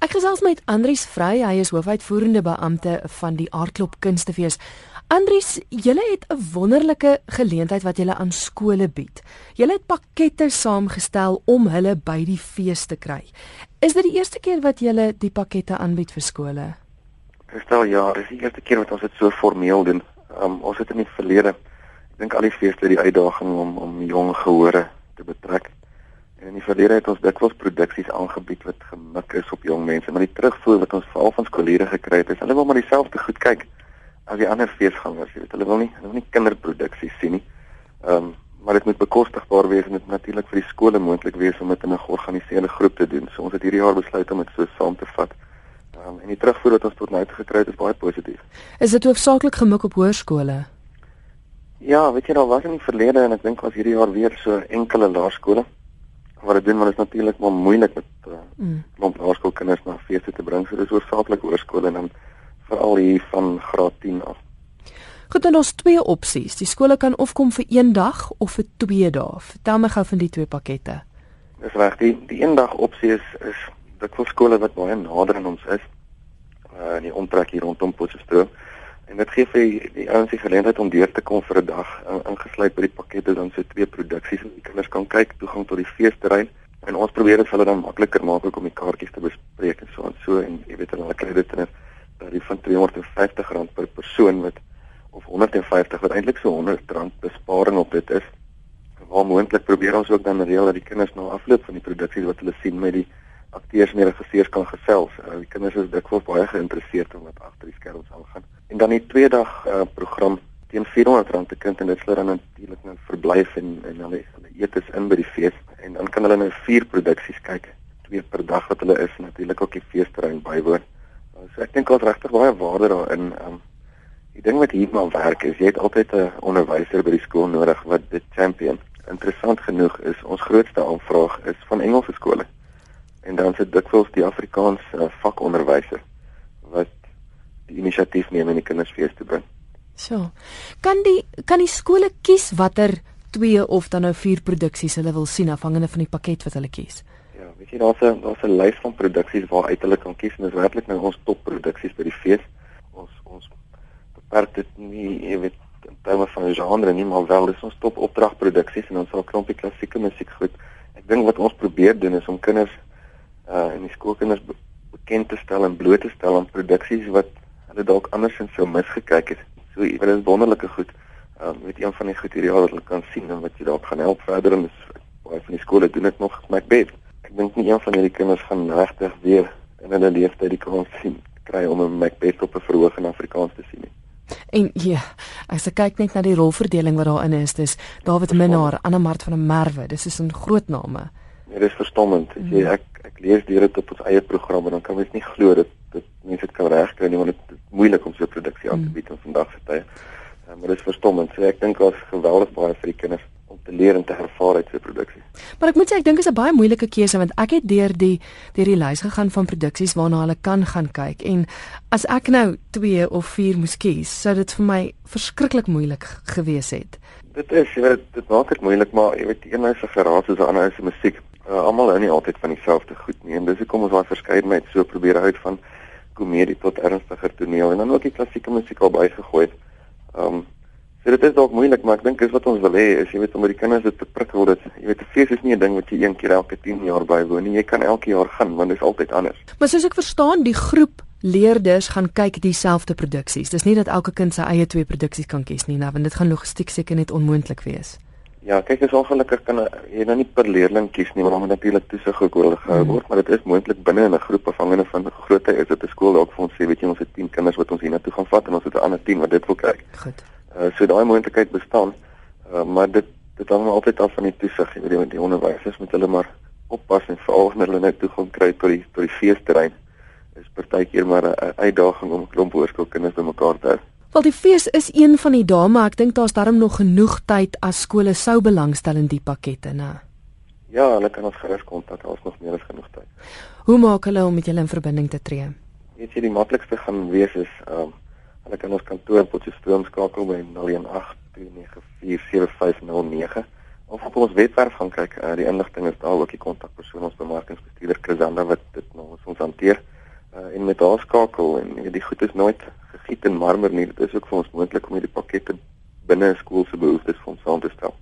Ek gesels met Andrius Vrey, hy is hoofuitvoerende beampte van die Aardklop Kunstefees. Andrius, julle het 'n wonderlike geleentheid wat julle aan skole bied. Julle het pakkette saamgestel om hulle by die fees te kry. Is dit die eerste keer wat julle die pakkette aanbied vir skole? Stel ja, dis die eerste keer wat ons dit so formeel doen. Um, ons het in die verlede, ek dink al die feeste die uitdaging om om jong gehore te betrek. En in die verlede het ons dikwels produksies aangebied wat gemik is op jong mense, maar die terugvoer wat ons veral van skoolleerders gekry het, is hulle wil maar dieselfde goed kyk as die ander feesgangers, jy weet. Hulle wil nie hulle wil nie kinderproduksies sien nie. Ehm um, maar dit moet bekostigbaar wees en dit natuurlik vir die skole moontlik wees om dit in 'n georganiseerde groep te doen. So ons het hierdie jaar besluit om dit so saam te vat. Ehm um, en die terugvoer wat ons tot nou toe gekry het is baie positief. Is dit hoofsaaklik gemik op hoërskole? Ja, weet jy, daar was in die verlede en ek dink was hierdie jaar weer so enkele laerskole wat dit doen want dit is natuurlik maar moeilik met uh, mm. klomp laerskoolkinders na feeste te bring. So dis oorsaaklik hoërskole en dan veral hier van graad 10 af. Goed, dan ons twee opsies. Die skole kan of kom vir een dag of vir twee dae. Vertel my gou van die twee pakkette. Dis reg. Die die een dag opsie is is vir skole wat baie nader aan ons is. Uh in die omtrek hier rondom Potchefstroom. En dit gee vir die, die ouens die geleentheid om deur te kom vir 'n dag ingesluit by die pakkette dan so twee produksies wat die kinders kan kyk, toegang tot die feesterrein. En ons probeer dit vir hulle dan makliker maak om die kaartjies te bespreek en so en so en jy weet hulle kry dit in 'n tarief van R350 per persoon wat of 150 wat eintlik so R100 besparing op dit is. Waar moontlik probeer ons ook dan reël dat die kinders na afloop van die produksies wat hulle sien met die akteurs en regisseurs kan gesels. Uh, die kinders is dikwels baie geïnteresseerd in wat agter die skerms aangaan. En dan die twee dag uh, program teen R400 per kind en dit sluit dan natuurlik nou verblyf en en hulle hulle eetes in by die fees en dan kan hulle nou vier produksies kyk, twee per dag wat hulle is natuurlik ook die feesterrein bywoon. Uh, so ek dink daar's regtig baie waarde daarin. Um, die ding wat hier maar werk is jy het altyd 'n onderwyser by die skool nodig wat dit champion. Interessant genoeg is ons grootste aanvraag is van Engelse skole en dan sit dikwels die Afrikaans uh, vakonderwyser wat die inisiatief neem en die kinders fees te bring. So. Kan die kan die skole kies watter twee of dan nou vier produksies hulle wil sien afhangende van die pakket wat hulle kies? Ja, weet jy daar's 'n daar's 'n lys van produksies waaruit hulle kan kies en dit is werklik nou ons top produksies by die fees. Ons ons beperk dit nie, jy weet, in terme van genre nie, maar wel dis ons top opdragproduksies en ons sal klompie klassieke musiek goed. Ek dink wat ons probeer doen is om kinders uh en die skoolkinders be bekend te stel en bloot te stel aan produksies wat hulle dalk andersins sou misgekyk het. So dit is wonderlike goed. Um met een van die goed hierdie jaar wat hulle kan sien en wat jy dalk gaan help verder en baie van die skole doen dit nog bed. Ek dink nie een van hierdie kinders gaan regtig weer in hulle lewenstyd die kans sien kry om 'n Macbeth op 'n verhoog in Afrikaans te sien nie. En ja, as ek kyk net na die rolverdeling wat daarin is, dis David Minnar, Anna Mart van der Merwe, dis is 'n groot name. Ja, dit is verstommend. Jy ek ek lees deur dit op ons eie program en dan kan mens nie glo dat dit mense dit kan regkry nie want dit is moeilik om so 'n produksie aan te bied in vandag se tye. Uh, maar dit is verstommend. So ek dink daar's geweldig baie vir die kinders om te leer en te ervaar uit so 'n produksie. Maar ek moet sê ek dink dit is 'n baie moeilike keuse want ek het deur die deur die lys gegaan van produksies waarna hulle kan gaan kyk en as ek nou 2 of 4 moes kies, sou dit vir my verskriklik moeilik gewees het. Dit is, jy weet, dit maak dit moeilik, maar jy weet, die een is 'n geraas soos 'n ander is musiek uh, almal hou nie altyd van dieselfde goed nie en dis hoekom ons daai verskeidenheid so probeer uit van komedie tot ernstiger toneel en dan ook die klassieke musiek al bygegooi het. Ehm um, so dit is dalk moeilik maar ek dink dis wat ons wil hê is jy weet om die kinders dit te prikkel dat jy weet 'n fees is nie 'n ding wat jy een keer elke 10 jaar bywoon nie jy kan elke jaar gaan want dit is altyd anders. Maar soos ek verstaan die groep leerders gaan kyk dieselfde produksies. Dis nie dat elke kind sy eie twee produksies kan kies nie, nou want dit gaan logistiek seker net onmoontlik wees. Ja, kyk, is ongelukkig kan jy nou nie per leerling kies nie, maar dan moet natuurlik toesig gehou gehou word, maar dit is moontlik binne in 'n groep afhangende van die grootte is dit 'n skool dalk vir ons sê, weet jy, ons het 10 kinders wat ons hiernatoe gaan vat en ons het 'n ander 10 wat dit wil kyk. Goed. Uh so daai moontlikheid bestaan. Uh maar dit dit hang altyd af van die toesig, jy weet, die, die onderwysers moet hulle maar oppas en veral wanneer hulle net toegang kry tot die tot die feesterrein. Is partykeer maar 'n uitdaging om 'n klomp hoërskoolkinders bymekaar te hou. Wel die fees is een van die dae, maar ek dink daar's darm nog genoeg tyd as skole sou belangstel in die pakkette, né? Ja, hulle kan ons gerus kontak, daar's nog meer as genoeg tyd. Hoe maak hulle om met julle in verbinding te tree? Weet jy die maklikste gaan wees is ehm um, hulle kan ons kantoor op Potchefstroom skakel by 018247509 of op ons webwerf gaan kyk. Uh, die inligting is daar ook die kontakpersoon ons bemarkingsbestuurder Chrisanda wat dit nou ons hanteer. uh, en met haar skakel en die goed is nooit gegiet in marmer nie. Dit is ook vir ons moontlik om hierdie pakkette binne 'n skool se behoeftes vir ons saam te stel.